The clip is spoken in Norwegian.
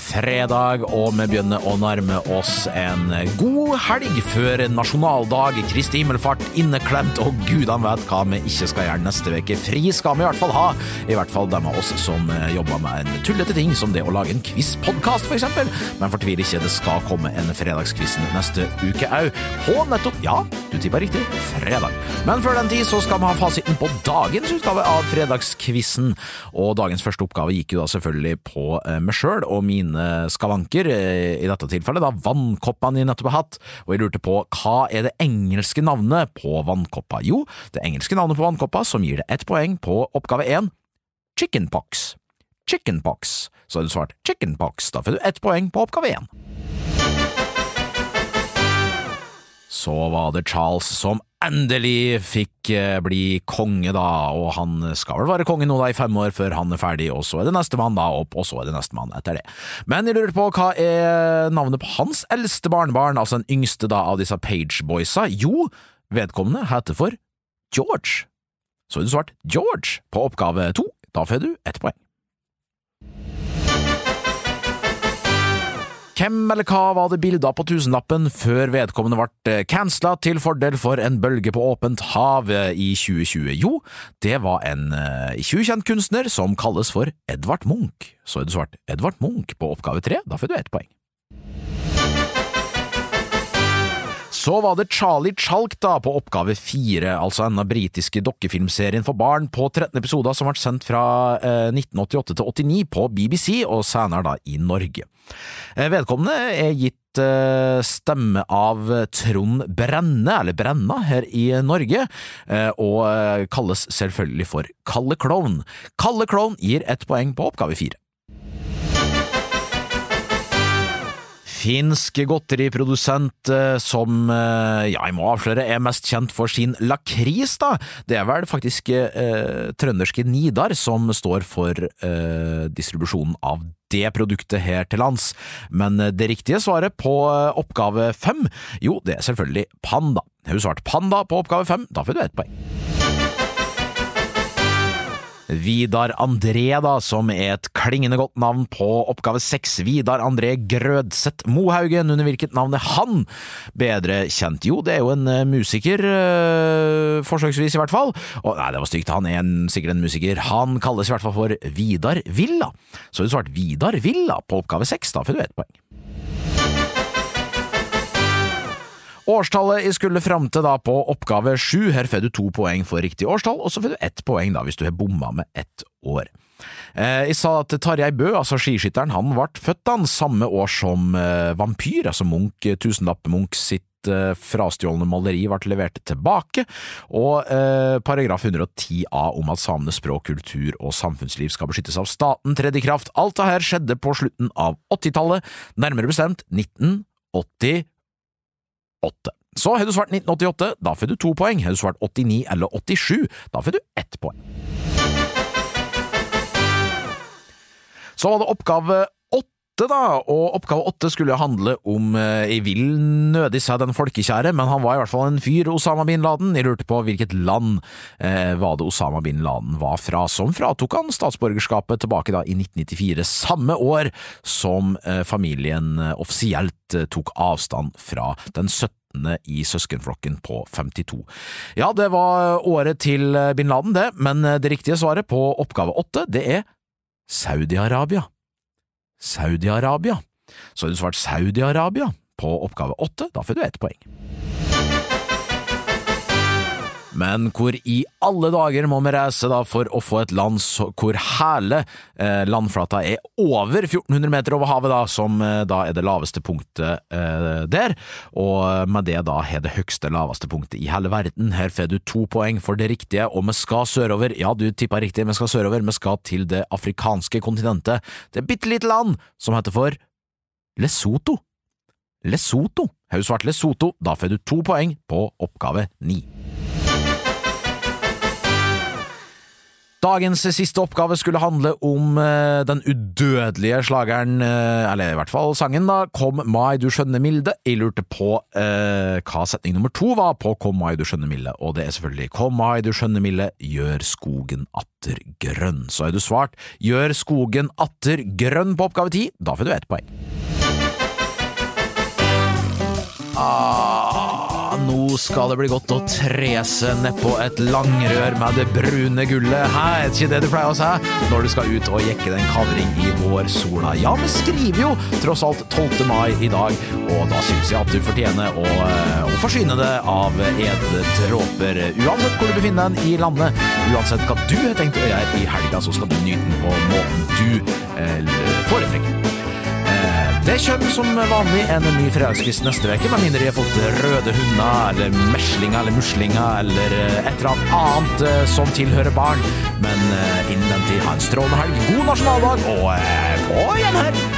fredag, og vi begynner å nærme oss en god helg før nasjonaldag, Kristi himmelfart, inneklemt, og gudene vet hva vi ikke skal gjøre neste uke. Fri skal vi i hvert fall ha, i hvert fall dem av oss som jobber med en tullete ting som det å lage en quiz-podkast, eksempel. Men fortvil ikke, det skal komme en fredagskvissen neste uke au, på nettopp, ja, du tippa riktig, fredag. Men før den tid så skal vi ha fasiten på dagens utgave av Fredagskvissen, og dagens første oppgave gikk jo da selvfølgelig på eh, meg sjøl og mine skavanker, eh, i dette tilfellet da vannkoppene jeg nettopp har hatt, og jeg lurte på hva er det engelske navnet på vannkoppa? Jo, det engelske navnet på vannkoppa som gir det ett poeng på oppgave én, chickenpox. Chickenpox. Så har du svart chickenpox, da får du ett poeng på oppgave én. Så var det Charles som endelig fikk eh, bli konge, da, og han skal vel være konge nå da i fem år før han er ferdig, og så er det nestemann da opp, og så er det nestemann etter det. Men jeg lurer på hva er navnet på hans eldste barnebarn, altså den yngste da av disse Page-boysa? Jo, vedkommende heter for George. Så har du svart George på oppgave to, da får du ett poeng. Hvem eller hva var det bilder på tusenlappen før vedkommende ble cancela til fordel for en bølge på åpent hav i 2020? Jo, det var en ikke ukjent kunstner som kalles for Edvard Munch. Så er du svart Edvard Munch på oppgave tre, da får du ett poeng. Så var det Charlie Chalk da på oppgave fire, altså denne britiske dokkefilmserien for barn på 13 episoder som ble sendt fra eh, 1988 til 89 på BBC, og senere da i Norge. Eh, vedkommende er gitt eh, stemme av Trond Brenne, eller Brenna, her i Norge, eh, og kalles selvfølgelig for Kalle Klovn. Kalle Klovn gir ett poeng på oppgave fire. Finsk godteriprodusent som, ja, jeg må avsløre, er mest kjent for sin lakris, da. Det er vel faktisk eh, trønderske Nidar som står for eh, distribusjonen av det produktet her til lands. Men det riktige svaret på oppgave fem, jo, det er selvfølgelig panda. Har du svart panda på oppgave fem, da får du ett poeng. Vidar André, da, som er et klingende godt navn på oppgave seks. Vidar André Grødseth Mohaugen, under hvilket navn er han bedre kjent? Jo, det er jo en musiker, øh, forsøksvis i hvert fall. Og nei, det var stygt, han er en, sikkert en musiker. Han kalles i hvert fall for Vidar Villa. Så du svart Vidar Villa på oppgave seks, da får du ett poeng. Årstallet jeg skulle fram til da på oppgave sju, her får du to poeng for riktig årstall, og så får du ett poeng da hvis du har bomma med ett år. Eh, jeg sa at Tarjei Bø, altså skiskytteren, han ble født han samme år som eh, Vampyr, altså Munch, tusenlapp-Munch sitt eh, frastjålne maleri ble levert tilbake, og eh, paragraf 110 a om at samenes språk, kultur og samfunnsliv skal beskyttes av staten tredde i kraft. Alt dette skjedde på slutten av 80-tallet, nærmere bestemt 1980 så har du svart 1988, da får du to poeng. Har du svart 89 eller 87, da får du ett poeng. Så var det oppgave da, og oppgave åtte skulle handle om eh, Jeg vil nødig seg den folkekjære, men han var i hvert fall en fyr, Osama bin Laden. Jeg lurte på hvilket land eh, var det Osama bin Laden var fra, som fratok han statsborgerskapet tilbake da i 1994, samme år som eh, familien eh, offisielt eh, tok avstand fra den 17 i søskenflokken på 52. Ja, det var året til bin Laden, det, men det riktige svaret på oppgave åtte, det er Saudi-Arabia. Saudi-Arabia. Så har du svart Saudi-Arabia på oppgave åtte, da får du ett poeng. Men hvor i alle dager må vi reise da for å få et land hvor hele eh, landflata er over 1400 meter over havet, da, som eh, da er det laveste punktet eh, der, og med det da har det høgste laveste punktet i hele verden. Her får du to poeng for det riktige, og vi skal sørover. Ja, du tippa riktig, vi skal sørover. Vi skal til det afrikanske kontinentet. Det er bitte lite land som heter for Lesotho. Lesotho. Har du svart Lesotho, da får du to poeng på oppgave ni. Dagens siste oppgave skulle handle om eh, den udødelige slageren, eh, eller i hvert fall sangen, da, Kom mai du skjønne milde. Jeg lurte på eh, hva setning nummer to var på Kom mai du skjønne milde, og det er selvfølgelig Kom mai du skjønne milde, gjør skogen atter grønn. Så har du svart Gjør skogen atter grønn på oppgave ti, da får du ett poeng. Ah, nå skal det bli godt å trese nedpå et langrør med det brune gullet. Hæ, er ikke det du pleier å si når du skal ut og jekke den kavring i vårsola? Ja, vi skriver jo tross alt 12. mai i dag, og da syns jeg at du fortjener å, å forsyne det av edle dråper. Uansett hvor du befinner deg i landet, uansett hva du har tenkt å gjøre i helga, så skal du nyte den på måten du eh, foretrekker. Det kommer som vanlig en ny fredagskvist neste uke, med mindre de har fått røde hunder eller meslinger eller muslinger eller et eller annet som tilhører barn. Men innen den tid, ha en strålende helg, god nasjonaldag og på gjenhør!